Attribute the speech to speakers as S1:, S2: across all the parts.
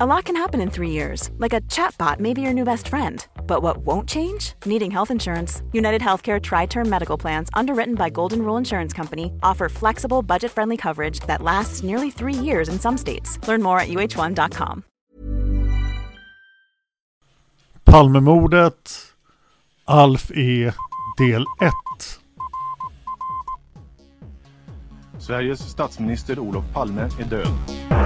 S1: A lot can happen in three years, like a chatbot may be your new best friend. But what won't change? Needing health insurance. United Healthcare Tri Term Medical Plans, underwritten by Golden Rule Insurance Company, offer flexible, budget friendly coverage that lasts nearly three years in some states. Learn more at uh1.com.
S2: Palmemordet Alf E del 1
S3: Sveriges statsminister Olof Palme är död.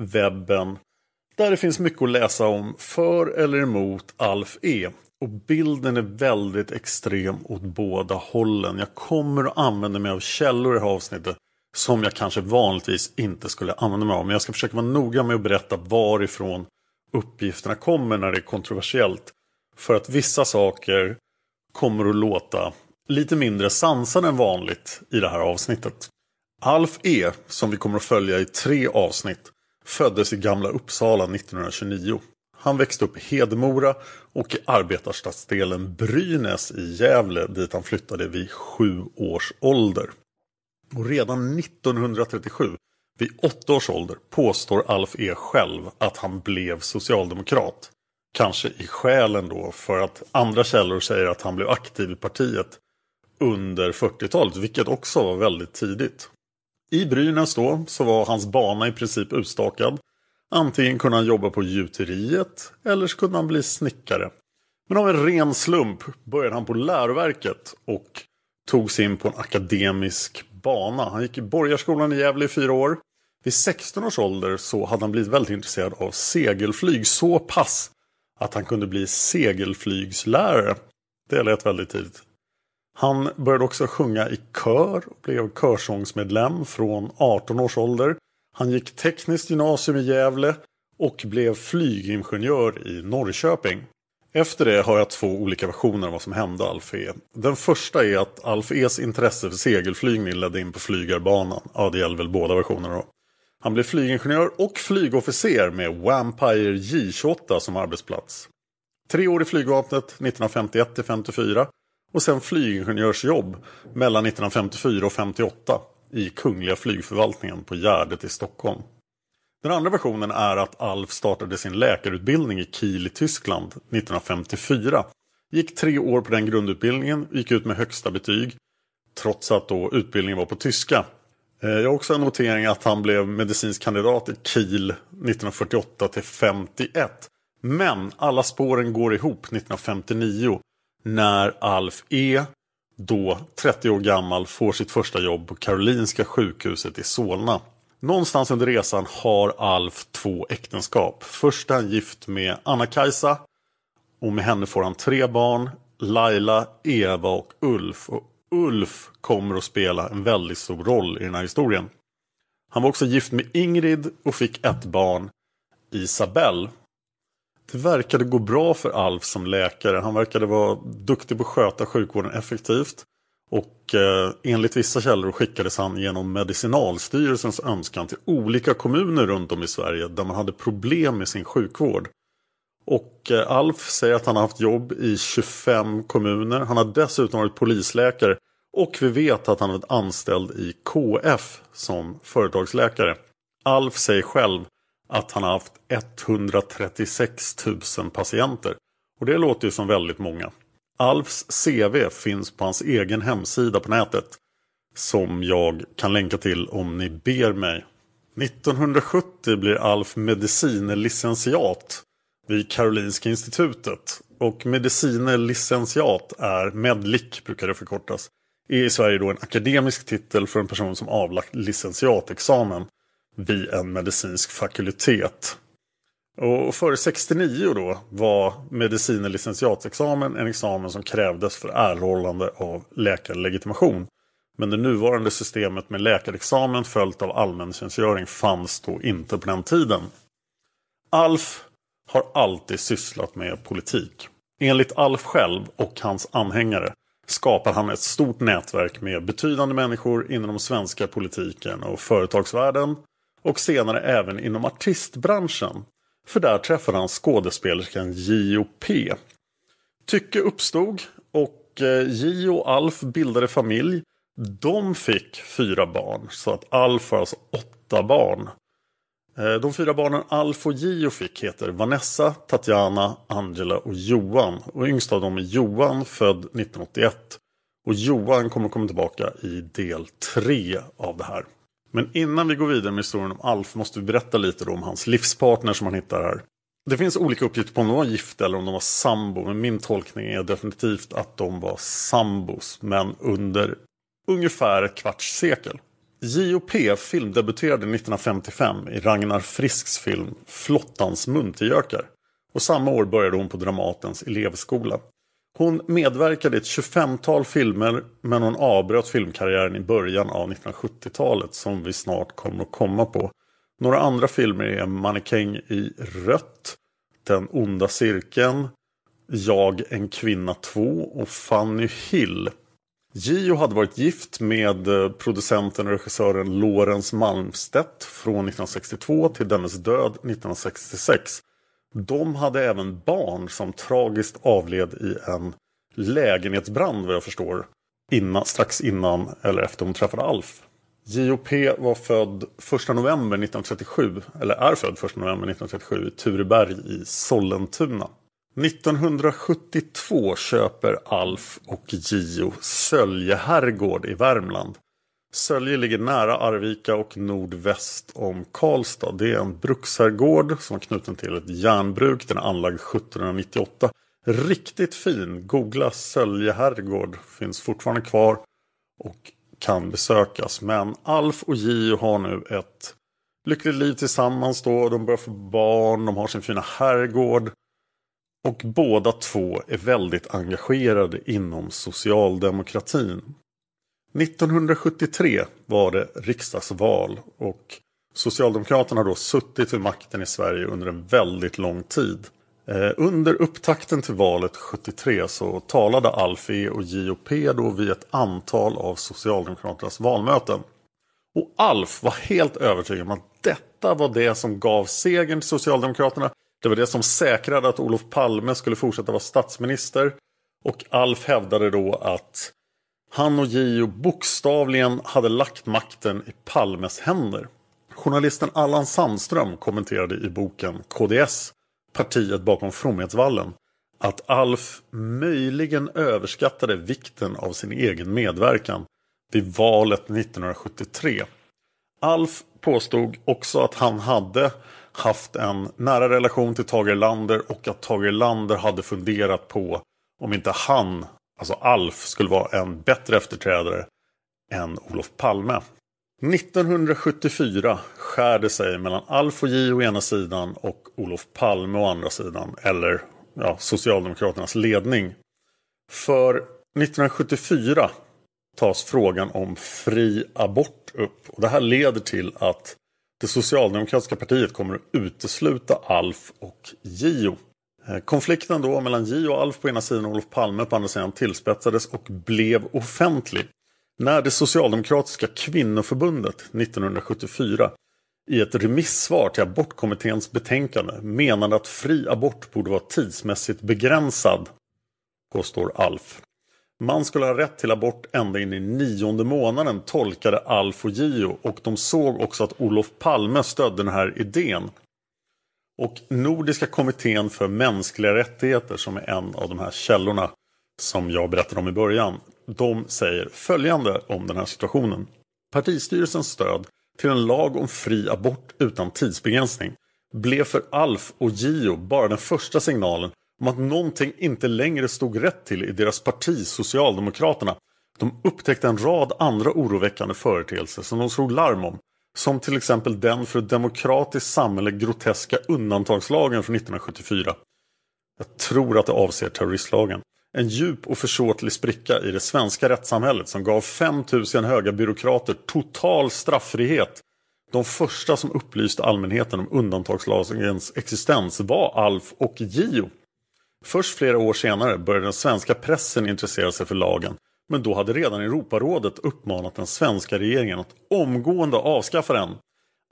S2: webben, där det finns mycket att läsa om för eller emot Alf E. Och bilden är väldigt extrem åt båda hållen. Jag kommer att använda mig av källor i det här avsnittet som jag kanske vanligtvis inte skulle använda mig av. Men jag ska försöka vara noga med att berätta varifrån uppgifterna kommer när det är kontroversiellt. För att vissa saker kommer att låta lite mindre sansade än vanligt i det här avsnittet. Alf E, som vi kommer att följa i tre avsnitt, föddes i Gamla Uppsala 1929. Han växte upp i Hedemora och i arbetarstadsdelen Brynäs i Gävle dit han flyttade vid sju års ålder. Och redan 1937, vid åtta års ålder, påstår Alf E själv att han blev socialdemokrat. Kanske i själen då för att andra källor säger att han blev aktiv i partiet under 40-talet, vilket också var väldigt tidigt. I Brynäs då så var hans bana i princip utstakad. Antingen kunde han jobba på gjuteriet eller så kunde han bli snickare. Men av en ren slump började han på läroverket och tog sig in på en akademisk bana. Han gick i Borgarskolan i Gävle i fyra år. Vid 16 års ålder så hade han blivit väldigt intresserad av segelflyg så pass att han kunde bli segelflygslärare. Det lät väldigt tidigt. Han började också sjunga i kör och blev körsångsmedlem från 18 års ålder. Han gick tekniskt gymnasium i Gävle och blev flygingenjör i Norrköping. Efter det har jag två olika versioner av vad som hände Alf E. Den första är att Alf E's intresse för segelflygning ledde in på flygarbanan. Ja, det gäller väl båda versionerna då. Han blev flygingenjör och flygofficer med Vampire J28 som arbetsplats. Tre år i flygvapnet 1951 till 54 och sen flygingenjörsjobb mellan 1954 och 58 i Kungliga flygförvaltningen på Gärdet i Stockholm. Den andra versionen är att Alf startade sin läkarutbildning i Kiel i Tyskland 1954. Gick tre år på den grundutbildningen och gick ut med högsta betyg. Trots att då utbildningen var på tyska. Eh, jag har också en notering att han blev medicinsk kandidat i Kiel 1948 till 51. Men alla spåren går ihop 1959 när Alf E, då 30 år gammal, får sitt första jobb på Karolinska sjukhuset i Solna. Någonstans under resan har Alf två äktenskap. Först är han gift med Anna-Kajsa och med henne får han tre barn. Laila, Eva och Ulf. Och Ulf kommer att spela en väldigt stor roll i den här historien. Han var också gift med Ingrid och fick ett barn, Isabelle. Det verkade gå bra för Alf som läkare. Han verkade vara duktig på att sköta sjukvården effektivt. Och eh, enligt vissa källor skickades han genom Medicinalstyrelsens önskan till olika kommuner runt om i Sverige där man hade problem med sin sjukvård. Och eh, Alf säger att han har haft jobb i 25 kommuner. Han har dessutom varit polisläkare. Och vi vet att han har varit anställd i KF som företagsläkare. Alf säger själv att han har haft 136 000 patienter. Och det låter ju som väldigt många. Alfs CV finns på hans egen hemsida på nätet. Som jag kan länka till om ni ber mig. 1970 blir Alf medicinlicentiat vid Karolinska institutet. Och medicinlicentiat är, medlic brukar det förkortas, är i Sverige då en akademisk titel för en person som avlagt licentiatexamen vid en medicinsk fakultet. Och före 69 då var medicin och licentiatexamen en examen som krävdes för erhållande av läkarlegitimation. Men det nuvarande systemet med läkarexamen följt av allmäntjänstgöring fanns då inte på den tiden. Alf har alltid sysslat med politik. Enligt Alf själv och hans anhängare skapar han ett stort nätverk med betydande människor inom den svenska politiken och företagsvärlden och senare även inom artistbranschen. För där träffade han skådespelerskan J.O.P. Tycke uppstod och JO J och Alf bildade familj. De fick fyra barn så att Alf har alltså åtta barn. Eh, de fyra barnen Alf och Gio fick heter Vanessa, Tatjana, Angela och Johan. Och yngst av dem är Johan, född 1981. Och Johan kommer komma tillbaka i del tre av det här. Men innan vi går vidare med historien om Alf måste vi berätta lite om hans livspartner som han hittar här. Det finns olika uppgifter på om de var gifta eller om de var sambo. Men min tolkning är definitivt att de var sambos. Men under ungefär ett kvarts sekel. J.O.P. filmdebuterade 1955 i Ragnar Frisks film Flottans muntergökar. Och samma år började hon på Dramatens elevskola. Hon medverkade i ett 25-tal filmer men hon avbröt filmkarriären i början av 1970-talet som vi snart kommer att komma på. Några andra filmer är Mannekäng i rött, Den onda cirkeln, Jag en kvinna 2 och Fanny Hill. Gio hade varit gift med eh, producenten och regissören Lorentz Malmstedt från 1962 till dennes död 1966. De hade även barn som tragiskt avled i en lägenhetsbrand vad jag förstår. Innan, strax innan eller efter hon träffade Alf. J.O.P. var född 1 november 1937, eller är född 1 november 1937 i Tureberg i Sollentuna. 1972 köper Alf och Gio Sölje herrgård i Värmland. Sölje ligger nära Arvika och nordväst om Karlstad. Det är en bruksherrgård som är knuten till ett järnbruk. Den är anlagd 1798. Riktigt fin. Googla Sölje herrgård. Finns fortfarande kvar och kan besökas. Men Alf och Gio har nu ett lyckligt liv tillsammans då. De börjar få barn, de har sin fina herrgård. Och båda två är väldigt engagerade inom socialdemokratin. 1973 var det riksdagsval och Socialdemokraterna har då suttit vid makten i Sverige under en väldigt lång tid. Eh, under upptakten till valet 73 så talade Alf E och J.O.P. då vid ett antal av Socialdemokraternas valmöten. Och Alf var helt övertygad om att detta var det som gav segern till Socialdemokraterna. Det var det som säkrade att Olof Palme skulle fortsätta vara statsminister. Och Alf hävdade då att han och Gio bokstavligen hade lagt makten i Palmes händer. Journalisten Allan Sandström kommenterade i boken KDS, partiet bakom Fromhetsvallen, att Alf möjligen överskattade vikten av sin egen medverkan vid valet 1973. Alf påstod också att han hade haft en nära relation till Tage Erlander och att Tage Erlander hade funderat på om inte han alltså Alf, skulle vara en bättre efterträdare än Olof Palme. 1974 skär det sig mellan Alf och J å ena sidan och Olof Palme å andra sidan. Eller ja, Socialdemokraternas ledning. För 1974 tas frågan om fri abort upp. Och det här leder till att det socialdemokratiska partiet kommer att utesluta Alf och Gio Eh, konflikten då mellan J och Alf på ena sidan och Olof Palme på andra sidan tillspetsades och blev offentlig när det socialdemokratiska kvinnoförbundet 1974 i ett remissvar till abortkommitténs betänkande menade att fri abort borde vara tidsmässigt begränsad, påstår Alf. Man skulle ha rätt till abort ända in i nionde månaden tolkade Alf och Gio och de såg också att Olof Palme stödde den här idén. Och Nordiska kommittén för mänskliga rättigheter som är en av de här källorna som jag berättade om i början. De säger följande om den här situationen. Partistyrelsens stöd till en lag om fri abort utan tidsbegränsning blev för Alf och Gio bara den första signalen om att någonting inte längre stod rätt till i deras parti Socialdemokraterna. De upptäckte en rad andra oroväckande företeelser som de slog larm om. Som till exempel den för ett demokratiskt samhälle groteska undantagslagen från 1974. Jag tror att det avser terroristlagen. En djup och försåtlig spricka i det svenska rättssamhället som gav 5000 höga byråkrater total straffrihet. De första som upplyste allmänheten om undantagslagens existens var Alf och Gio. Först flera år senare började den svenska pressen intressera sig för lagen. Men då hade redan Europarådet uppmanat den svenska regeringen att omgående avskaffa den.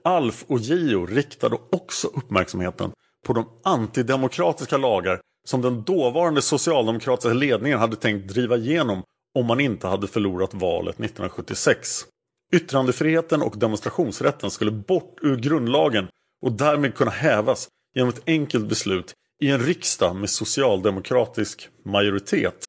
S2: Alf och Gio riktade också uppmärksamheten på de antidemokratiska lagar som den dåvarande socialdemokratiska ledningen hade tänkt driva igenom om man inte hade förlorat valet 1976. Yttrandefriheten och demonstrationsrätten skulle bort ur grundlagen och därmed kunna hävas genom ett enkelt beslut i en riksdag med socialdemokratisk majoritet.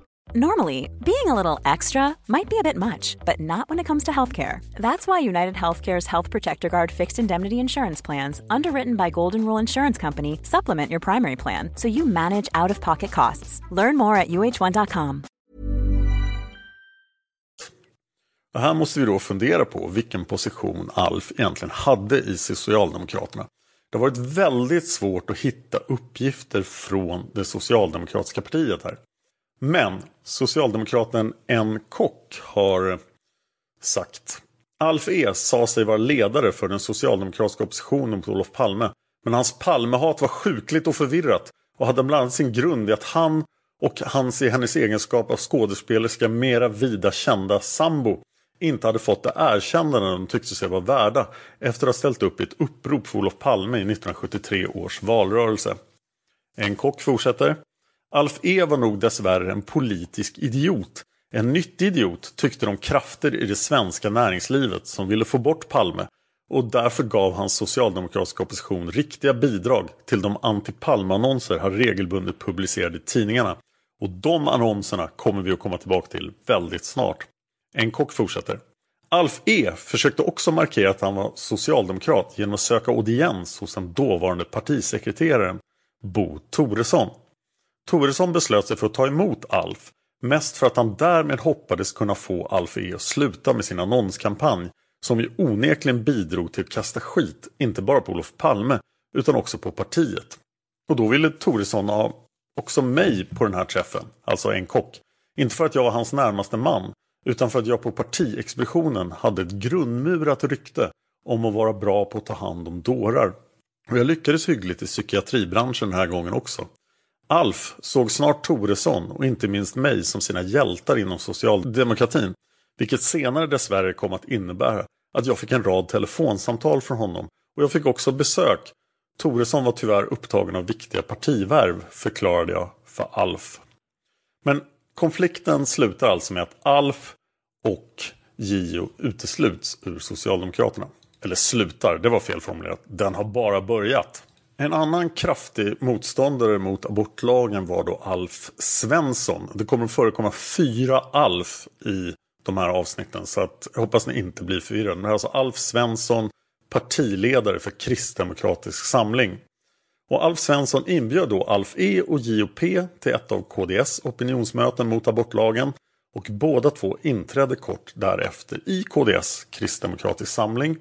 S1: Normally, being a little extra might be a bit much, but not when it comes to healthcare. That's why United Healthcare's Health Protector Guard fixed indemnity insurance plans, underwritten by Golden Rule Insurance Company, supplement your primary plan so you manage out of pocket costs. Learn more at uh1.com.
S2: Och här måste vi då fundera på vilken position Alf egentligen hade i Socialdemokraterna. Det har varit väldigt svårt att hitta uppgifter från det socialdemokratiska partiet här. Men socialdemokraten N. Kock har sagt Alf E sa sig vara ledare för den socialdemokratiska oppositionen mot Olof Palme. Men hans Palmehat var sjukligt och förvirrat och hade bland annat sin grund i att han och hans i hennes egenskap av skådespelerska mera vida kända sambo inte hade fått det erkännande de tyckte sig vara värda efter att ha ställt upp i ett upprop för Olof Palme i 1973 års valrörelse. En kock fortsätter. Alf E var nog dessvärre en politisk idiot. En nyttig idiot tyckte de krafter i det svenska näringslivet som ville få bort Palme och därför gav hans socialdemokratiska opposition riktiga bidrag till de anti-Palme-annonser han regelbundet publicerade i tidningarna. Och de annonserna kommer vi att komma tillbaka till väldigt snart. En kock fortsätter. Alf E försökte också markera att han var socialdemokrat genom att söka audiens hos den dåvarande partisekreteraren Bo Toresson. Toresson beslöt sig för att ta emot Alf, mest för att han därmed hoppades kunna få Alf E att sluta med sin annonskampanj som ju onekligen bidrog till att kasta skit, inte bara på Olof Palme, utan också på partiet. Och då ville Toresson ha också mig på den här träffen, alltså en kock. Inte för att jag var hans närmaste man, utan för att jag på partiexpeditionen hade ett grundmurat rykte om att vara bra på att ta hand om dårar. Och jag lyckades hyggligt i psykiatribranschen den här gången också. Alf såg snart Toresson och inte minst mig som sina hjältar inom socialdemokratin. Vilket senare dessvärre kom att innebära att jag fick en rad telefonsamtal från honom. Och jag fick också besök. Toresson var tyvärr upptagen av viktiga partivärv, förklarade jag för Alf. Men konflikten slutar alltså med att Alf och Gio utesluts ur Socialdemokraterna. Eller slutar, det var fel formulerat. Den har bara börjat. En annan kraftig motståndare mot abortlagen var då Alf Svensson. Det kommer att förekomma fyra Alf i de här avsnitten så att jag hoppas ni inte blir förvirrade. Men det är alltså Alf Svensson, partiledare för Kristdemokratisk samling. Och Alf Svensson inbjöd då Alf E och JOP till ett av KDS opinionsmöten mot abortlagen och båda två inträdde kort därefter i KDS Kristdemokratisk samling.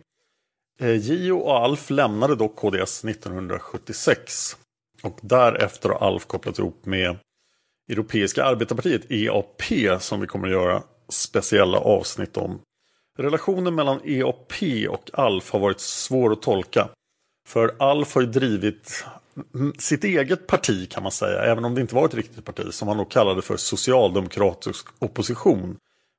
S2: Eh, Gio och Alf lämnade dock KDS 1976 och därefter har Alf kopplat ihop med Europeiska arbetarpartiet EAP som vi kommer att göra speciella avsnitt om. Relationen mellan EAP och Alf har varit svår att tolka. För Alf har ju drivit sitt eget parti kan man säga, även om det inte var ett riktigt parti, som han nog kallade för socialdemokratisk opposition.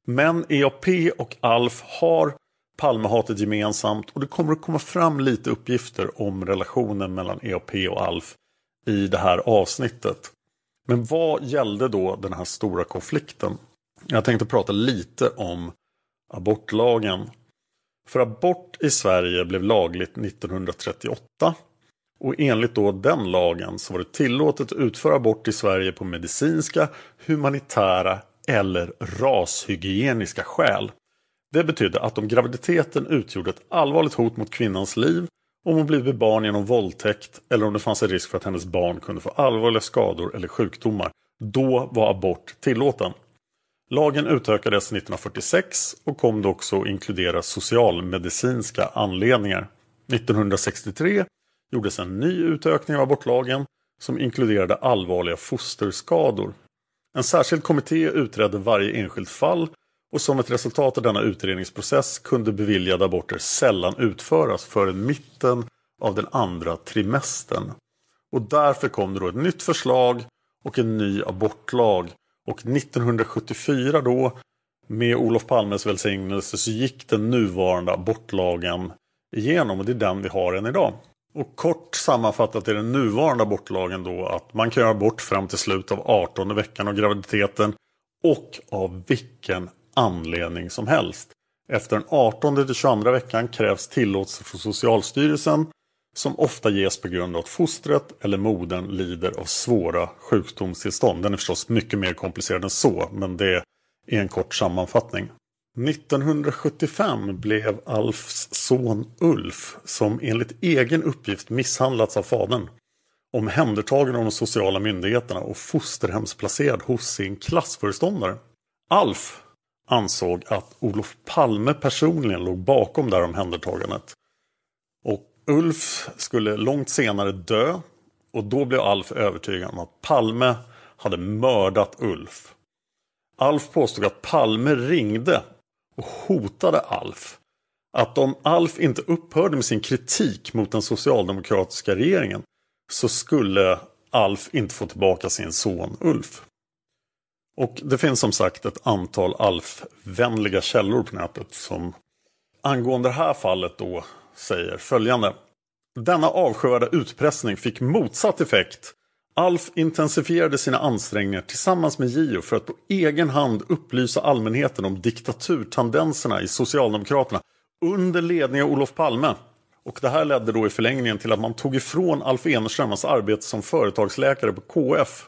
S2: Men EAP och Alf har Palmehatet gemensamt och det kommer att komma fram lite uppgifter om relationen mellan EAP och Alf i det här avsnittet. Men vad gällde då den här stora konflikten? Jag tänkte prata lite om abortlagen. För abort i Sverige blev lagligt 1938 och enligt då den lagen så var det tillåtet att utföra abort i Sverige på medicinska, humanitära eller rashygieniska skäl. Det betydde att om graviditeten utgjorde ett allvarligt hot mot kvinnans liv, om hon blivit barn genom våldtäkt eller om det fanns en risk för att hennes barn kunde få allvarliga skador eller sjukdomar, då var abort tillåten. Lagen utökades 1946 och kom då också att inkludera socialmedicinska anledningar. 1963 gjordes en ny utökning av abortlagen som inkluderade allvarliga fosterskador. En särskild kommitté utredde varje enskilt fall och som ett resultat av denna utredningsprocess kunde beviljade aborter sällan utföras förrän mitten av den andra trimestern. Och därför kom det då ett nytt förslag och en ny abortlag. Och 1974 då, med Olof Palmes välsignelse, så gick den nuvarande abortlagen igenom och det är den vi har än idag. Och kort sammanfattat är den nuvarande abortlagen då att man kan göra abort fram till slutet av 18 veckan av graviditeten och av vilken anledning som helst. Efter den 18 till 22 veckan krävs tillåtelse från Socialstyrelsen som ofta ges på grund av att fostret eller modern lider av svåra sjukdomstillstånd. Den är förstås mycket mer komplicerad än så, men det är en kort sammanfattning. 1975 blev Alfs son Ulf, som enligt egen uppgift misshandlats av fadern, omhändertagen av de sociala myndigheterna och fosterhemsplacerad hos sin klassföreståndare. Alf ansåg att Olof Palme personligen låg bakom det här omhändertagandet. Och Ulf skulle långt senare dö och då blev Alf övertygad om att Palme hade mördat Ulf. Alf påstod att Palme ringde och hotade Alf att om Alf inte upphörde med sin kritik mot den socialdemokratiska regeringen så skulle Alf inte få tillbaka sin son Ulf. Och det finns som sagt ett antal Alf-vänliga källor på nätet som angående det här fallet då säger följande. Denna avskyvärda utpressning fick motsatt effekt. Alf intensifierade sina ansträngningar tillsammans med Gio för att på egen hand upplysa allmänheten om diktaturtendenserna i Socialdemokraterna under ledning av Olof Palme. Och det här ledde då i förlängningen till att man tog ifrån Alf Enerström hans arbete som företagsläkare på KF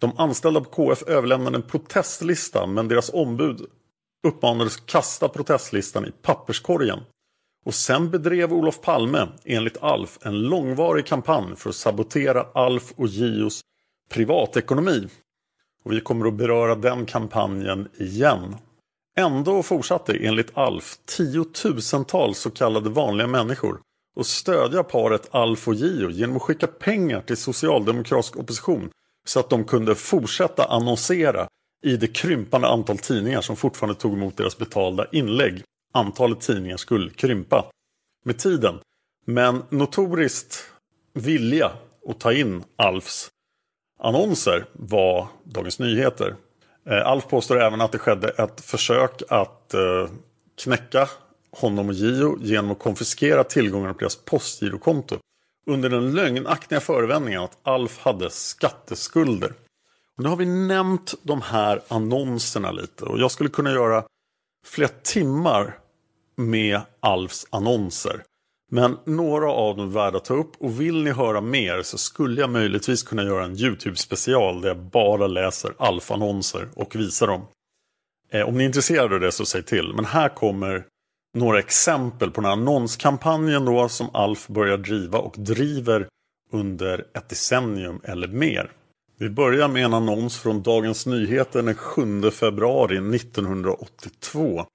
S2: de anställda på KF överlämnade en protestlista men deras ombud uppmanades kasta protestlistan i papperskorgen. Och sen bedrev Olof Palme, enligt Alf, en långvarig kampanj för att sabotera Alf och Gios privatekonomi. Och vi kommer att beröra den kampanjen igen. Ändå fortsatte enligt Alf tiotusentals så kallade vanliga människor att stödja paret Alf och Gio genom att skicka pengar till socialdemokratisk opposition så att de kunde fortsätta annonsera i det krympande antal tidningar som fortfarande tog emot deras betalda inlägg. Antalet tidningar skulle krympa med tiden. Men notoriskt vilja att ta in Alfs annonser var Dagens Nyheter. Eh, Alf påstår även att det skedde ett försök att eh, knäcka honom och Gio genom att konfiskera tillgångarna på deras postgirokonto under den lögnaktiga förevändningen att Alf hade skatteskulder. Och nu har vi nämnt de här annonserna lite och jag skulle kunna göra flera timmar med Alfs annonser. Men några av dem är värda att ta upp och vill ni höra mer så skulle jag möjligtvis kunna göra en YouTube-special där jag bara läser Alf-annonser och visar dem. Eh, om ni är intresserade av det så säg till. Men här kommer några exempel på den här annonskampanjen då som Alf börjar driva och driver under ett decennium eller mer. Vi börjar med en annons från Dagens Nyheter den 7 februari 1982.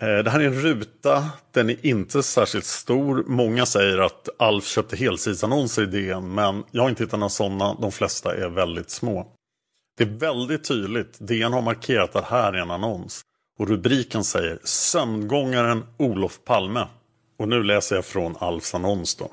S2: Eh, det här är en ruta, den är inte särskilt stor. Många säger att Alf köpte helsidesannonser i DN men jag har inte hittat några sådana. De flesta är väldigt små. Det är väldigt tydligt. DN har markerat att här är en annons. Och rubriken säger Sömngångaren Olof Palme. Och nu läser jag från Alfs annons då.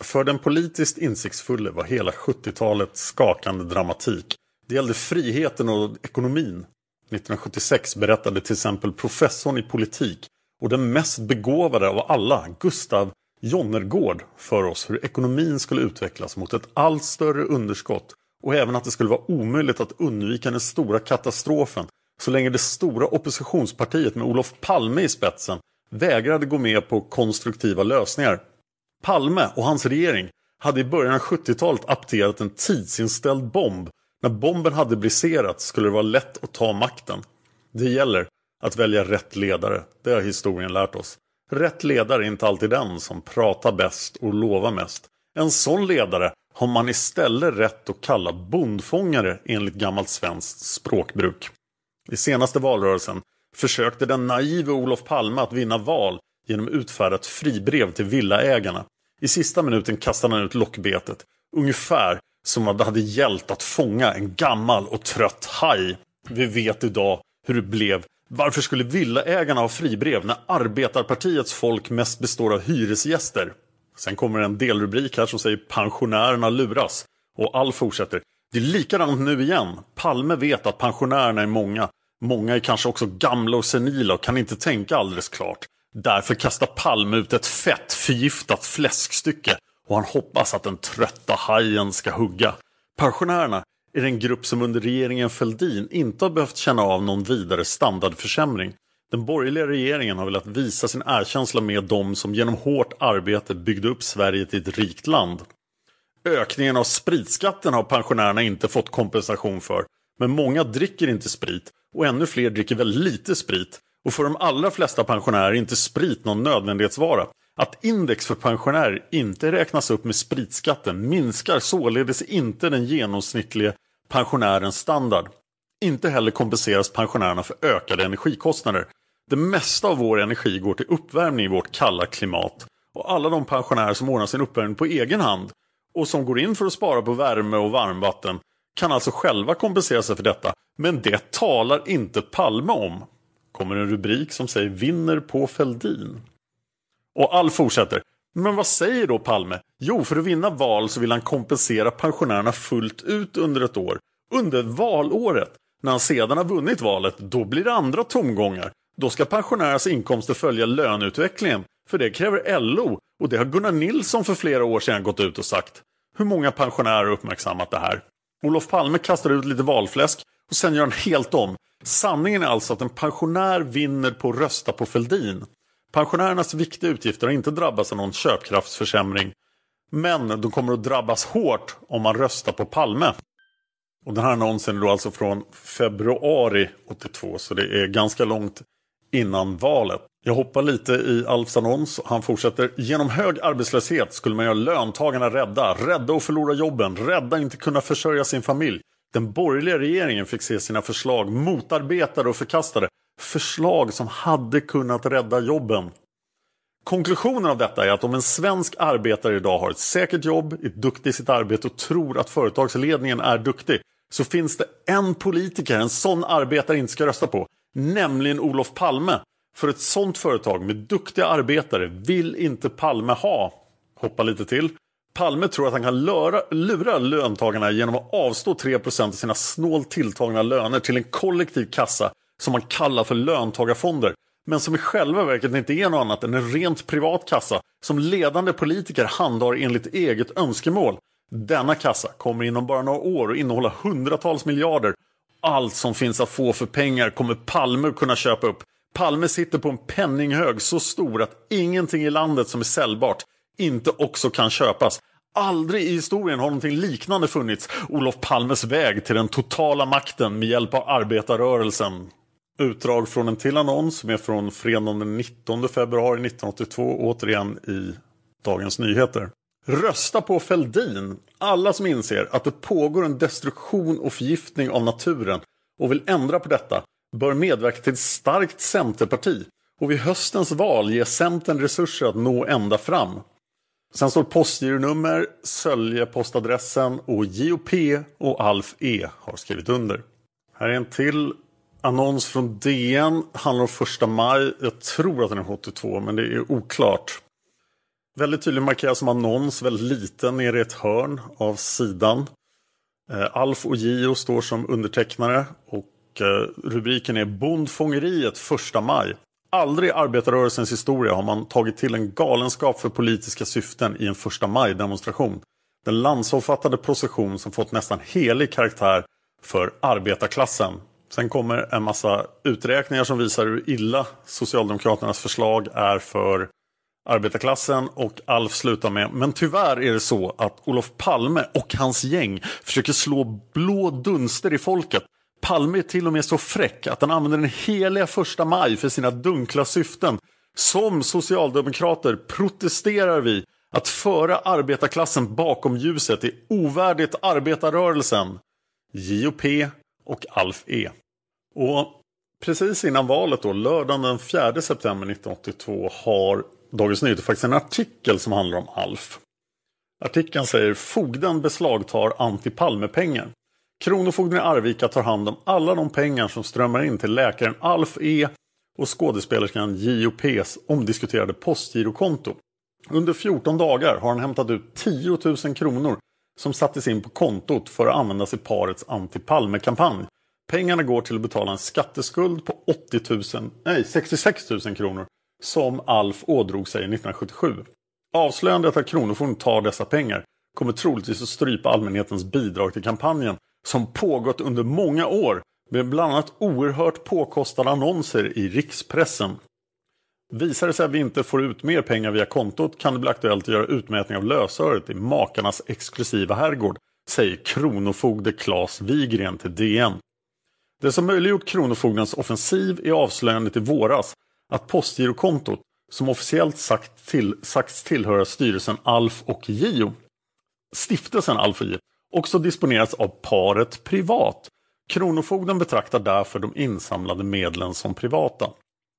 S2: För den politiskt insiktsfulle var hela 70-talet skakande dramatik. Det gällde friheten och ekonomin. 1976 berättade till exempel professorn i politik och den mest begåvade av alla, Gustav Jonnergård, för oss hur ekonomin skulle utvecklas mot ett allt större underskott och även att det skulle vara omöjligt att undvika den stora katastrofen så länge det stora oppositionspartiet med Olof Palme i spetsen vägrade gå med på konstruktiva lösningar. Palme och hans regering hade i början av 70-talet apterat en tidsinställd bomb. När bomben hade briserat skulle det vara lätt att ta makten. Det gäller att välja rätt ledare, det har historien lärt oss. Rätt ledare är inte alltid den som pratar bäst och lovar mest. En sån ledare har man istället rätt att kalla bondfångare enligt gammalt svenskt språkbruk. I senaste valrörelsen försökte den naive Olof Palme att vinna val genom att utfärda ett fribrev till villaägarna. I sista minuten kastade han ut lockbetet, ungefär som om det hade gällt att fånga en gammal och trött haj. Vi vet idag hur det blev. Varför skulle villaägarna ha fribrev när arbetarpartiets folk mest består av hyresgäster? Sen kommer en delrubrik här som säger pensionärerna luras. Och all fortsätter. Det är likadant nu igen. Palme vet att pensionärerna är många. Många är kanske också gamla och senila och kan inte tänka alldeles klart. Därför kastar Palme ut ett fett förgiftat fläskstycke och han hoppas att den trötta hajen ska hugga. Pensionärerna är en grupp som under regeringen Fälldin inte har behövt känna av någon vidare standardförsämring. Den borgerliga regeringen har velat visa sin erkänsla med dem som genom hårt arbete byggde upp Sverige till ett rikt land. Ökningen av spritskatten har pensionärerna inte fått kompensation för. Men många dricker inte sprit och ännu fler dricker väldigt lite sprit. Och för de allra flesta pensionärer är inte sprit någon nödvändighetsvara. Att index för pensionärer inte räknas upp med spritskatten minskar således inte den genomsnittliga pensionärens standard. Inte heller kompenseras pensionärerna för ökade energikostnader. Det mesta av vår energi går till uppvärmning i vårt kalla klimat. Och alla de pensionärer som ordnar sin uppvärmning på egen hand och som går in för att spara på värme och varmvatten kan alltså själva kompensera sig för detta. Men det talar inte Palme om. Kommer en rubrik som säger vinner på Feldin. Och all fortsätter. Men vad säger då Palme? Jo, för att vinna val så vill han kompensera pensionärerna fullt ut under ett år. Under valåret. När han sedan har vunnit valet, då blir det andra tomgångar. Då ska pensionärernas inkomster följa löneutvecklingen. För det kräver LO och det har Gunnar Nilsson för flera år sedan gått ut och sagt. Hur många pensionärer har uppmärksammat det här? Olof Palme kastar ut lite valfläsk och sen gör han helt om. Sanningen är alltså att en pensionär vinner på att rösta på Feldin. Pensionärernas viktiga utgifter har inte drabbats av någon köpkraftsförsämring. Men de kommer att drabbas hårt om man röstar på Palme. Och den här annonsen är då alltså från februari 82 så det är ganska långt innan valet. Jag hoppar lite i Alfs annons. Han fortsätter. Genom hög arbetslöshet skulle man göra löntagarna rädda. Rädda och förlora jobben. Rädda inte kunna försörja sin familj. Den borgerliga regeringen fick se sina förslag motarbetade och förkastade. Förslag som hade kunnat rädda jobben. Konklusionen av detta är att om en svensk arbetare idag har ett säkert jobb, är duktig i sitt arbete och tror att företagsledningen är duktig så finns det en politiker en sån arbetare inte ska rösta på. Nämligen Olof Palme. För ett sånt företag med duktiga arbetare vill inte Palme ha. Hoppa lite till. Palme tror att han kan lura, lura löntagarna genom att avstå 3% av sina snålt tilltagna löner till en kollektiv kassa som man kallar för löntagarfonder. Men som i själva verket inte är något annat än en rent privat kassa som ledande politiker handhar enligt eget önskemål. Denna kassa kommer inom bara några år att innehålla hundratals miljarder. Allt som finns att få för pengar kommer Palme kunna köpa upp. Palme sitter på en penninghög så stor att ingenting i landet som är säljbart inte också kan köpas. Aldrig i historien har någonting liknande funnits. Olof Palmes väg till den totala makten med hjälp av arbetarrörelsen. Utdrag från en till annons som är från fredagen den 19 februari 1982, återigen i Dagens Nyheter. Rösta på Feldin! Alla som inser att det pågår en destruktion och förgiftning av naturen och vill ändra på detta bör medverka till ett starkt Centerparti och vid höstens val ge Centern resurser att nå ända fram. Sen står postgironummer, Sölje postadressen och JOP och Alf E har skrivit under. Här är en till annons från DN. Handlar om första maj. Jag tror att den är 82 men det är oklart. Väldigt tydligt markerad som annons, väldigt liten nere i ett hörn av sidan. Eh, Alf och Gio står som undertecknare och och eh, rubriken är Bondfångeriet första maj. Aldrig i arbetarrörelsens historia har man tagit till en galenskap för politiska syften i en första maj-demonstration. Den landsomfattande procession som fått nästan helig karaktär för arbetarklassen. Sen kommer en massa uträkningar som visar hur illa Socialdemokraternas förslag är för arbetarklassen och Alf slutar med Men tyvärr är det så att Olof Palme och hans gäng försöker slå blå dunster i folket. Palme är till och med så fräck att han använder den heliga första maj för sina dunkla syften. Som socialdemokrater protesterar vi att föra arbetarklassen bakom ljuset är ovärdigt arbetarrörelsen. JOP och Alf E. Och precis innan valet då, lördagen den 4 september 1982 har Dagens Nyheter faktiskt en artikel som handlar om Alf. Artikeln säger fogden beslagtar anti-Palme-pengar. Kronofogden i Arvika tar hand om alla de pengar som strömmar in till läkaren Alf E och skådespelerskan JOPs omdiskuterade postgirokonto. Under 14 dagar har han hämtat ut 10 000 kronor som sattes in på kontot för att användas i parets anti-Palme-kampanj. Pengarna går till att betala en skatteskuld på 80 000, nej, 66 000 kronor som Alf ådrog sig 1977. Avslöjandet att Kronofogden tar dessa pengar kommer troligtvis att strypa allmänhetens bidrag till kampanjen som pågått under många år med bland annat oerhört påkostade annonser i rikspressen. Visar det sig att vi inte får ut mer pengar via kontot kan det bli aktuellt att göra utmätning av lösöret i makarnas exklusiva herrgård, säger Kronofogde Claes Wigren till DN. Det som möjliggjort Kronofogdens offensiv är avslöjandet i våras att postgirokontot, som officiellt sagt till, sagts tillhöra styrelsen Alf och Gio, stiftelsen Alf och Gio, också disponeras av paret privat. Kronofogden betraktar därför de insamlade medlen som privata.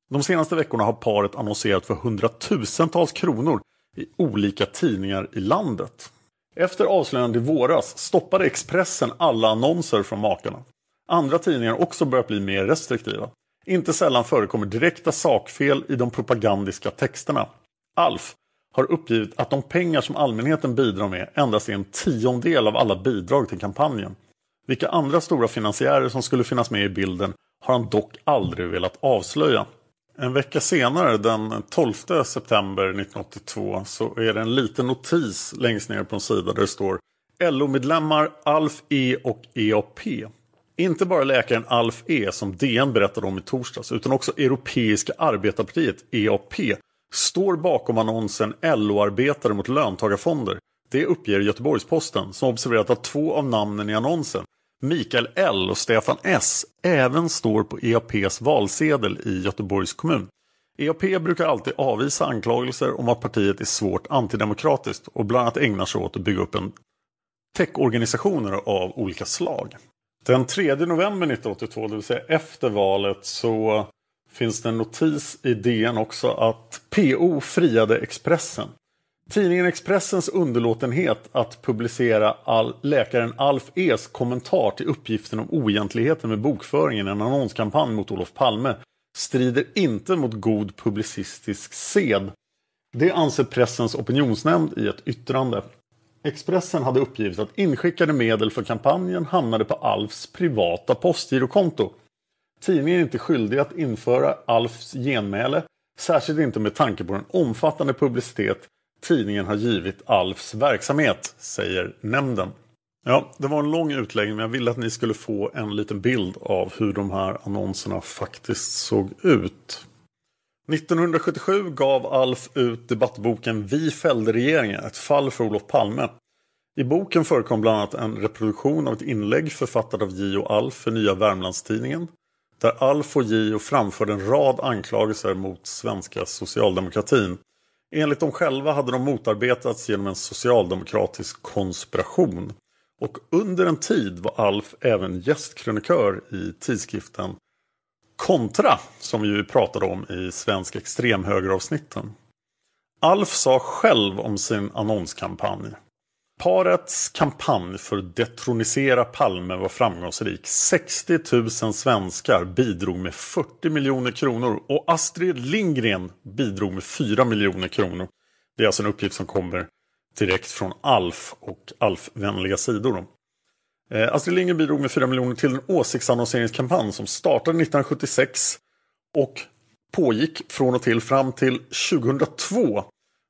S2: De senaste veckorna har paret annonserat för hundratusentals kronor i olika tidningar i landet. Efter avslöjandet i våras stoppade Expressen alla annonser från makarna. Andra tidningar har också börjat bli mer restriktiva. Inte sällan förekommer direkta sakfel i de propagandiska texterna. Alf har uppgivit att de pengar som allmänheten bidrar med endast är en tiondel av alla bidrag till kampanjen. Vilka andra stora finansiärer som skulle finnas med i bilden har han dock aldrig velat avslöja. En vecka senare, den 12 september 1982, så är det en liten notis längst ner på en sida där det står LO-medlemmar Alf E och EAP. Inte bara läkaren Alf E som DN berättade om i torsdags utan också Europeiska arbetarpartiet EAP står bakom annonsen LO-arbetare mot löntagarfonder. Det uppger Göteborgs-Posten som observerat att två av namnen i annonsen, Mikael L och Stefan S, även står på EAPs valsedel i Göteborgs kommun. EAP brukar alltid avvisa anklagelser om att partiet är svårt antidemokratiskt och bland annat ägnar sig åt att bygga upp en techorganisationer av olika slag. Den 3 november 1982, det vill säga efter valet, så finns det en notis i DN också att PO friade Expressen. Tidningen Expressens underlåtenhet att publicera all, läkaren Alf E's kommentar till uppgiften om oegentligheten med bokföringen i en annonskampanj mot Olof Palme strider inte mot god publicistisk sed. Det anser pressens opinionsnämnd i ett yttrande. Expressen hade uppgivit att inskickade medel för kampanjen hamnade på Alfs privata postgirokonto. Tidningen är inte skyldig att införa Alfs genmäle, särskilt inte med tanke på den omfattande publicitet tidningen har givit Alfs verksamhet, säger nämnden. Ja, det var en lång utläggning men jag ville att ni skulle få en liten bild av hur de här annonserna faktiskt såg ut. 1977 gav Alf ut debattboken Vi fällde regeringen, ett fall för Olof Palme. I boken förekom bland annat en reproduktion av ett inlägg författat av J.O. Alf för Nya Värmlandstidningen. Där Alf och Gio framförde en rad anklagelser mot svenska socialdemokratin. Enligt dem själva hade de motarbetats genom en socialdemokratisk konspiration. Och under en tid var Alf även gästkrönikör i tidskriften Kontra, som vi ju pratade om i Svensk extremhögeravsnitten. Alf sa själv om sin annonskampanj. Parets kampanj för att detronisera Palme var framgångsrik. 60 000 svenskar bidrog med 40 miljoner kronor och Astrid Lindgren bidrog med 4 miljoner kronor. Det är alltså en uppgift som kommer direkt från Alf och Alf-vänliga sidor. Eh, Astrid Lindgren bidrog med 4 miljoner till en åsiktsannonseringskampanj som startade 1976 och pågick från och till fram till 2002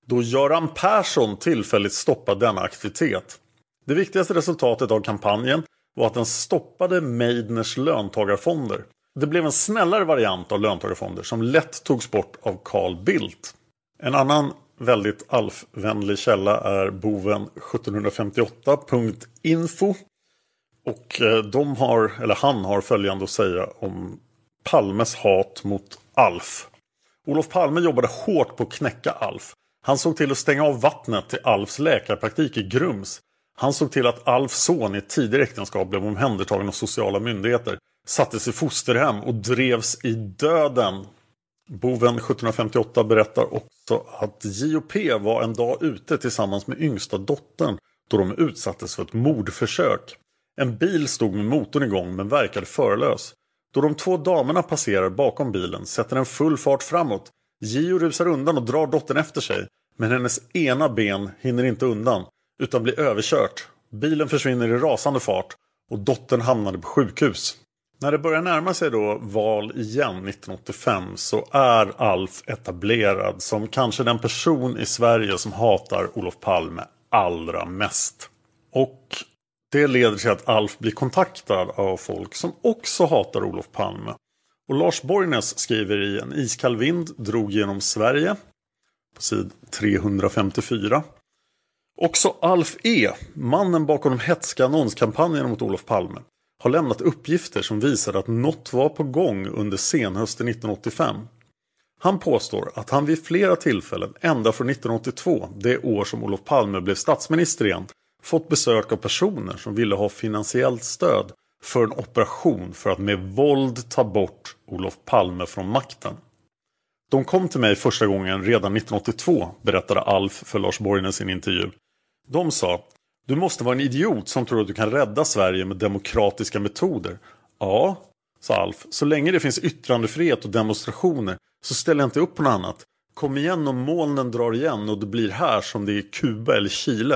S2: då Göran Persson tillfälligt stoppade denna aktivitet. Det viktigaste resultatet av kampanjen var att den stoppade Meidners löntagarfonder. Det blev en snällare variant av löntagarfonder som lätt togs bort av Carl Bildt. En annan väldigt Alf-vänlig källa är boven 1758.info. Och eh, de har, eller han har följande att säga om Palmes hat mot Alf. Olof Palme jobbade hårt på att knäcka Alf. Han såg till att stänga av vattnet till Alfs läkarpraktik i Grums. Han såg till att Alfs son i ett tidigare äktenskap blev omhändertagen av sociala myndigheter, sattes i fosterhem och drevs i döden. Boven 1758 berättar också att JOP var en dag ute tillsammans med yngsta dottern då de utsattes för ett mordförsök. En bil stod med motorn igång men verkade förelös. Då de två damerna passerar bakom bilen sätter den full fart framåt. Gio rusar undan och drar dottern efter sig. Men hennes ena ben hinner inte undan utan blir överkört. Bilen försvinner i rasande fart och dottern hamnade på sjukhus. När det börjar närma sig då val igen 1985 så är Alf etablerad som kanske den person i Sverige som hatar Olof Palme allra mest. Och det leder till att Alf blir kontaktad av folk som också hatar Olof Palme. Och Lars Borgnäs skriver i En iskall vind drog genom Sverige på sid 354. Också Alf E, mannen bakom de hetska annonskampanjerna mot Olof Palme, har lämnat uppgifter som visar att något var på gång under senhösten 1985. Han påstår att han vid flera tillfällen, ända från 1982, det år som Olof Palme blev statsminister igen, fått besök av personer som ville ha finansiellt stöd för en operation för att med våld ta bort Olof Palme från makten. De kom till mig första gången redan 1982, berättade Alf för Lars Borgnäs i en intervju. De sa Du måste vara en idiot som tror att du kan rädda Sverige med demokratiska metoder. Ja, sa Alf. Så länge det finns yttrandefrihet och demonstrationer så ställer jag inte upp på något annat. Kom igen om molnen drar igen och det blir här som det är i Kuba eller Chile.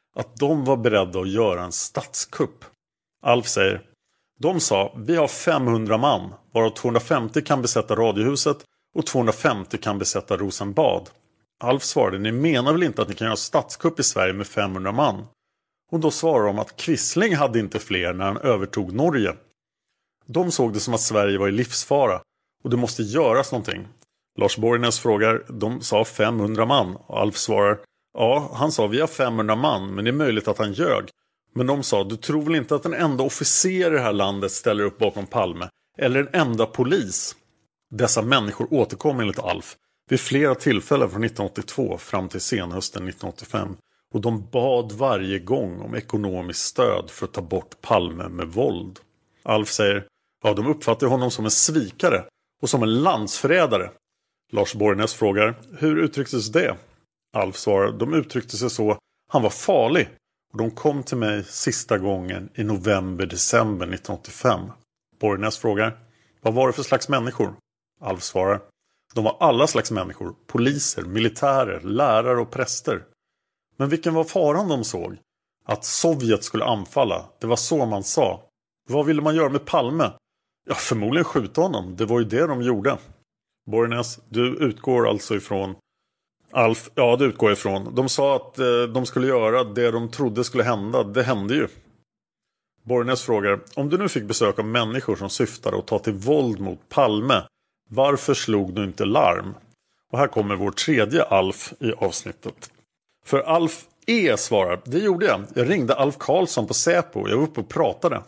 S2: att de var beredda att göra en statskupp. Alf säger De sa vi har 500 man varav 250 kan besätta Radiohuset och 250 kan besätta Rosenbad. Alf svarade ni menar väl inte att ni kan göra statskupp i Sverige med 500 man? Och då svarade de att Quisling hade inte fler när han övertog Norge. De såg det som att Sverige var i livsfara och det måste göras någonting. Lars Borgnäs frågar, de sa 500 man och Alf svarar Ja, han sa vi har 500 man men det är möjligt att han ljög. Men de sa, du tror väl inte att en enda officer i det här landet ställer upp bakom Palme? Eller en enda polis? Dessa människor återkom enligt Alf vid flera tillfällen från 1982 fram till senhösten 1985. Och de bad varje gång om ekonomiskt stöd för att ta bort Palme med våld. Alf säger, ja de uppfattar honom som en svikare och som en landsförrädare. Lars Borgnäs frågar, hur uttrycktes det? Alf svarar, de uttryckte sig så, han var farlig. Och de kom till mig sista gången i november-december 1985. Borgnäs frågar, vad var det för slags människor? Alf svarar, de var alla slags människor. Poliser, militärer, lärare och präster. Men vilken var faran de såg? Att Sovjet skulle anfalla. Det var så man sa. Vad ville man göra med Palme? Ja, förmodligen skjuta honom. Det var ju det de gjorde. Borgnäs, du utgår alltså ifrån Alf, ja det utgår ifrån. De sa att eh, de skulle göra det de trodde skulle hända. Det hände ju. Borgnäs frågar, om du nu fick besök av människor som syftade att ta till våld mot Palme, varför slog du inte larm? Och här kommer vår tredje Alf i avsnittet. För Alf E svarar, det gjorde jag. Jag ringde Alf Karlsson på Säpo, jag var uppe och pratade.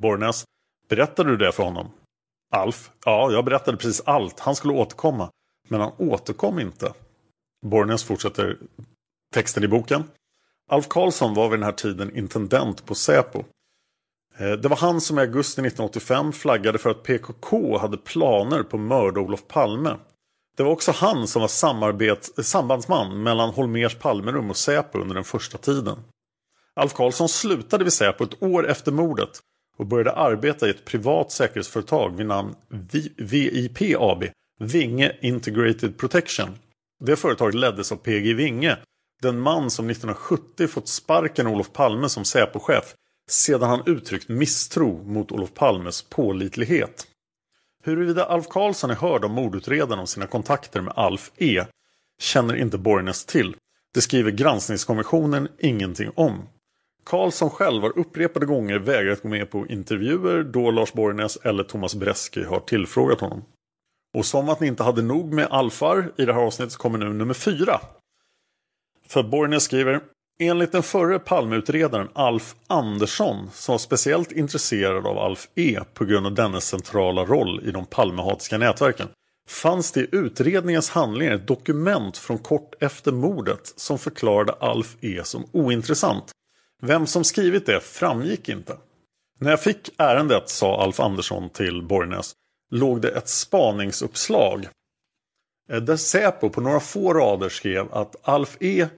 S2: Borgnäs, berättade du det för honom? Alf, ja jag berättade precis allt, han skulle återkomma. Men han återkom inte. Borgnäs fortsätter texten i boken. Alf Karlsson var vid den här tiden intendent på Säpo. Eh, det var han som i augusti 1985 flaggade för att PKK hade planer på att mörda Olof Palme. Det var också han som var sambandsman mellan Holmers Palmerum och Säpo under den första tiden. Alf Karlsson slutade vid Säpo ett år efter mordet och började arbeta i ett privat säkerhetsföretag vid namn VIP AB, Vinge Integrated Protection. Det företaget leddes av PG Winge, den man som 1970 fått sparken av Olof Palme som Säpochef sedan han uttryckt misstro mot Olof Palmes pålitlighet. Huruvida Alf Karlsson är hörd av mordutredaren om sina kontakter med Alf E känner inte Borgnäs till. Det skriver granskningskommissionen ingenting om. Karlsson själv har upprepade gånger vägrat gå med på intervjuer då Lars Borgnäs eller Thomas Bresky har tillfrågat honom. Och som att ni inte hade nog med alfar i det här avsnittet så kommer nu nummer fyra. För Borgnäs skriver Enligt den förre Palmeutredaren Alf Andersson som var speciellt intresserad av Alf E på grund av dennes centrala roll i de Palmehatiska nätverken fanns det i utredningens handlingar ett dokument från kort efter mordet som förklarade Alf E som ointressant. Vem som skrivit det framgick inte. När jag fick ärendet, sa Alf Andersson till Borgnäs, låg det ett spaningsuppslag. Eh, där Säpo på några få rader skrev att Alf E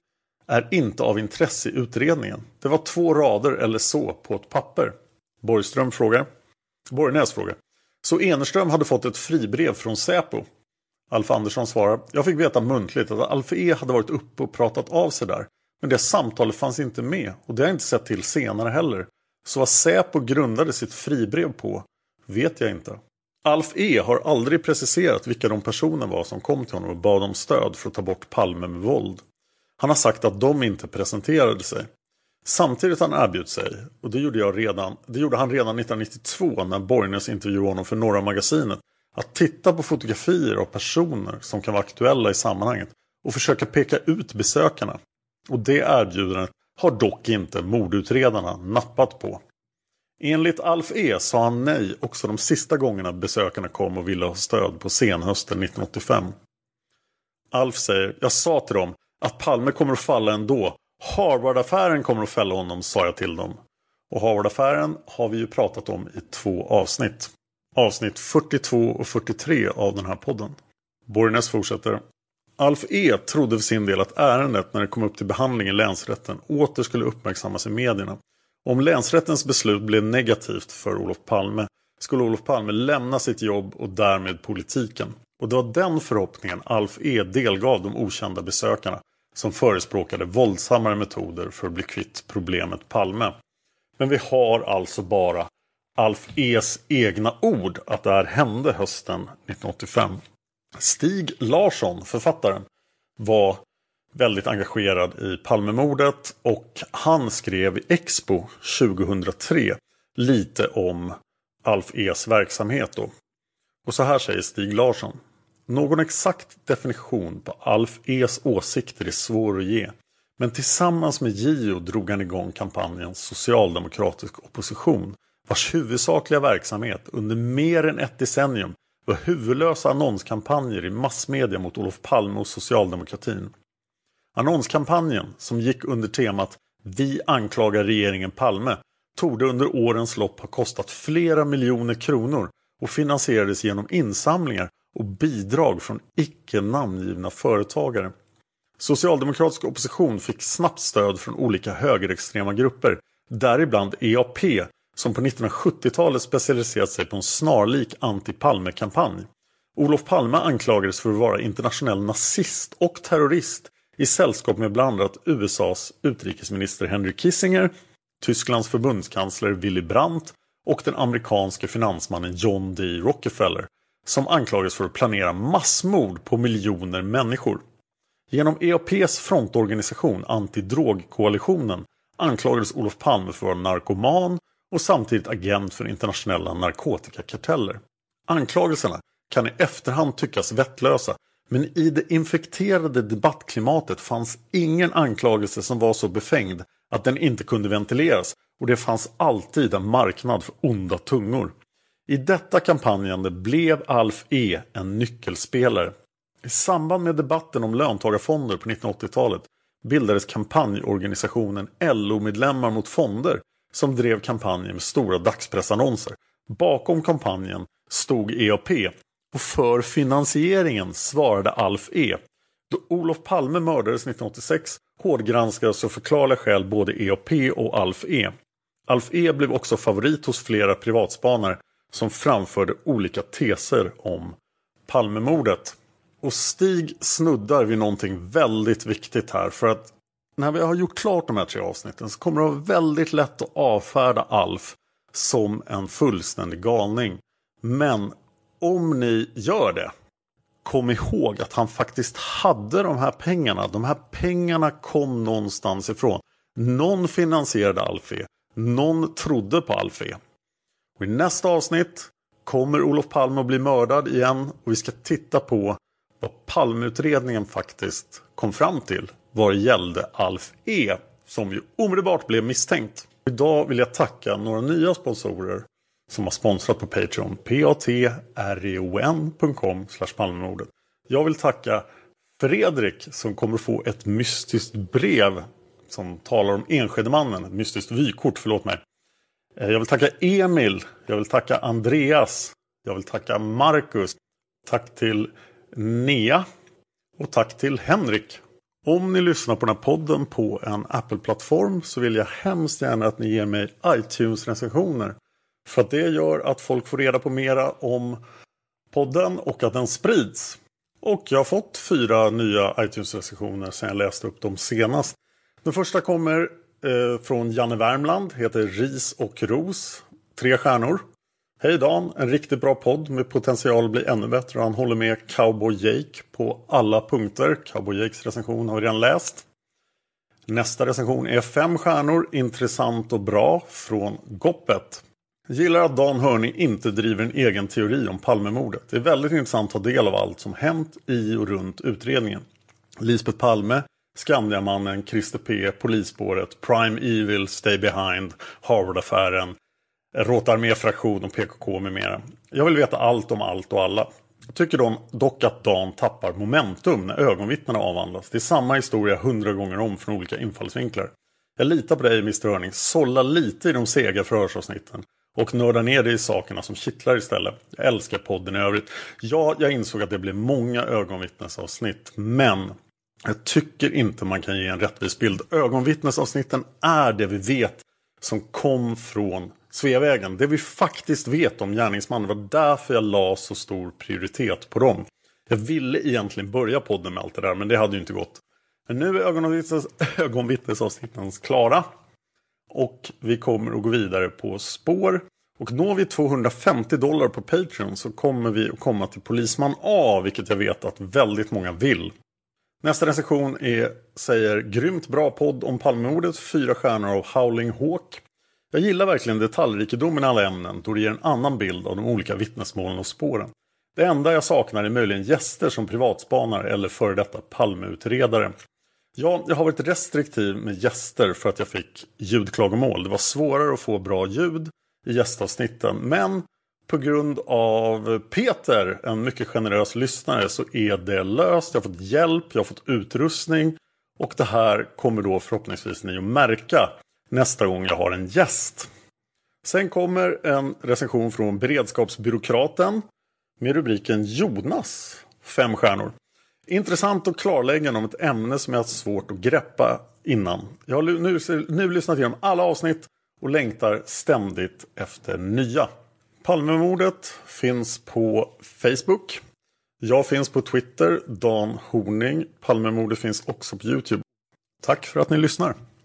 S2: är inte av intresse i utredningen. Det var två rader eller så på ett papper. Borgström frågar. Borgnäs frågar. Så Enerström hade fått ett fribrev från Säpo? Alf Andersson svarar. Jag fick veta muntligt att Alf E hade varit uppe och pratat av sig där. Men det samtalet fanns inte med och det har jag inte sett till senare heller. Så vad Säpo grundade sitt fribrev på vet jag inte. Alf E har aldrig preciserat vilka de personer var som kom till honom och bad om stöd för att ta bort Palme med våld. Han har sagt att de inte presenterade sig. Samtidigt han erbjudit sig, och det gjorde, jag redan, det gjorde han redan 1992 när Borgnäs intervjuade honom för Norra Magasinet, att titta på fotografier av personer som kan vara aktuella i sammanhanget och försöka peka ut besökarna. Och det erbjudandet har dock inte mordutredarna nappat på. Enligt Alf E sa han nej också de sista gångerna besökarna kom och ville ha stöd på senhösten 1985. Alf säger, jag sa till dem att Palme kommer att falla ändå. Harvard-affären kommer att fälla honom, sa jag till dem. Och Harvard-affären har vi ju pratat om i två avsnitt. Avsnitt 42 och 43 av den här podden. Borgnäs fortsätter. Alf E trodde för sin del att ärendet när det kom upp till behandling i länsrätten åter skulle uppmärksammas i medierna. Om länsrättens beslut blev negativt för Olof Palme skulle Olof Palme lämna sitt jobb och därmed politiken. Och det var den förhoppningen Alf E delgav de okända besökarna som förespråkade våldsammare metoder för att bli kvitt problemet Palme. Men vi har alltså bara Alf E's egna ord att det här hände hösten 1985. Stig Larsson, författaren, var väldigt engagerad i Palmemordet och han skrev i Expo 2003 lite om Alf E's verksamhet. Då. Och så här säger Stig Larsson. Någon exakt definition på Alf E's åsikter är svår att ge. Men tillsammans med Gio drog han igång kampanjen Socialdemokratisk opposition vars huvudsakliga verksamhet under mer än ett decennium var huvudlösa annonskampanjer i massmedia mot Olof Palme och socialdemokratin. Annonskampanjen, som gick under temat Vi anklagar regeringen Palme, torde under årens lopp ha kostat flera miljoner kronor och finansierades genom insamlingar och bidrag från icke namngivna företagare. Socialdemokratisk opposition fick snabbt stöd från olika högerextrema grupper, däribland EAP som på 1970-talet specialiserat sig på en snarlik anti-Palme-kampanj. Olof Palme anklagades för att vara internationell nazist och terrorist i sällskap med bland annat USAs utrikesminister Henry Kissinger, Tysklands förbundskansler Willy Brandt och den amerikanske finansmannen John D. Rockefeller som anklagades för att planera massmord på miljoner människor. Genom EAPs frontorganisation Antidrogkoalitionen anklagades Olof Palme för att vara narkoman och samtidigt agent för internationella narkotikakarteller. Anklagelserna kan i efterhand tyckas vettlösa men i det infekterade debattklimatet fanns ingen anklagelse som var så befängd att den inte kunde ventileras och det fanns alltid en marknad för onda tungor. I detta kampanjande blev Alf E en nyckelspelare. I samband med debatten om löntagarfonder på 1980-talet bildades kampanjorganisationen LO-medlemmar mot fonder som drev kampanjen med stora dagspressannonser. Bakom kampanjen stod EAP och för finansieringen svarade Alf E. Då Olof Palme mördades 1986 hårdgranskades av förklarliga skäl både EAP och Alf E. Alf E blev också favorit hos flera privatspanare som framförde olika teser om Palmemordet. Och Stig snuddar vid någonting väldigt viktigt här för att när vi har gjort klart de här tre avsnitten så kommer det vara väldigt lätt att avfärda Alf som en fullständig galning. Men om ni gör det, kom ihåg att han faktiskt hade de här pengarna. De här pengarna kom någonstans ifrån. Någon finansierade Alfie. Någon trodde på Alfie. Och I nästa avsnitt kommer Olof Palme att bli mördad igen och vi ska titta på vad Palmeutredningen faktiskt kom fram till vad gällde Alf E som ju omedelbart blev misstänkt. Idag vill jag tacka några nya sponsorer som har sponsrat på Patreon. patreon.com Palmemordet. Jag vill tacka Fredrik som kommer få ett mystiskt brev som talar om Enskedemannen. Ett mystiskt vykort, förlåt mig. Eh, jag vill tacka Emil. Jag vill tacka Andreas. Jag vill tacka Marcus. Tack till Nea. Och tack till Henrik. Om ni lyssnar på den här podden på en Apple-plattform så vill jag hemskt gärna att ni ger mig iTunes-recensioner. För att det gör att folk får reda på mera om podden och att den sprids. Och jag har fått fyra nya iTunes-recensioner sedan jag läste upp dem senast. Den första kommer eh, från Janne Värmland, heter Ris och ros. Tre stjärnor. Hej Dan, en riktigt bra podd med potential att bli ännu bättre. Han håller med Cowboy Jake på alla punkter. Cowboy Jakes recension har vi redan läst. Nästa recension är fem stjärnor, intressant och bra från Goppet. Gillar att Dan Hörning inte driver en egen teori om Palmemordet. Det är väldigt intressant att ta del av allt som hänt i och runt utredningen. Lisbeth Palme, Skandiamannen, Christer P, Polisspåret, Prime Evil, Stay Behind, Harvardaffären, Råtarméfraktion och PKK med mera. Jag vill veta allt om allt och alla. Jag tycker dock att Dan tappar momentum när ögonvittnena avhandlas. Det är samma historia hundra gånger om från olika infallsvinklar. Jag litar på dig Mr Hörning. Sålla lite i de sega förhörsavsnitten. Och nörda ner dig i sakerna som kittlar istället. Jag älskar podden i övrigt. Ja, jag insåg att det blev många ögonvittnesavsnitt. Men jag tycker inte man kan ge en rättvis bild. Ögonvittnesavsnitten är det vi vet som kom från Sveavägen. Det vi faktiskt vet om gärningsmannen var därför jag la så stor prioritet på dem. Jag ville egentligen börja podden med allt det där men det hade ju inte gått. Men nu är ögonvittnes, ögonvittnesavsnitten klara. Och vi kommer att gå vidare på spår. Och når vi 250 dollar på Patreon så kommer vi att komma till Polisman A, vilket jag vet att väldigt många vill. Nästa recension är, säger grymt bra podd om Palmemordet, fyra stjärnor av Howling Hawk. Jag gillar verkligen detaljrikedomen i alla ämnen då det ger en annan bild av de olika vittnesmålen och spåren. Det enda jag saknar är möjligen gäster som privatspanare eller före detta Palmeutredare. Ja, jag har varit restriktiv med gäster för att jag fick ljudklagomål. Det var svårare att få bra ljud i gästavsnitten. Men på grund av Peter, en mycket generös lyssnare, så är det löst. Jag har fått hjälp, jag har fått utrustning. Och det här kommer då förhoppningsvis ni att märka nästa gång jag har en gäst. Sen kommer en recension från Beredskapsbyråkraten med rubriken Jonas, fem stjärnor. Intressant och klarläggande om ett ämne som jag haft svårt att greppa innan. Jag har nu, nu lyssnat igenom alla avsnitt och längtar ständigt efter nya. Palmemordet finns på Facebook. Jag finns på Twitter, Dan Horning. Palmemordet finns också på Youtube. Tack för att ni lyssnar.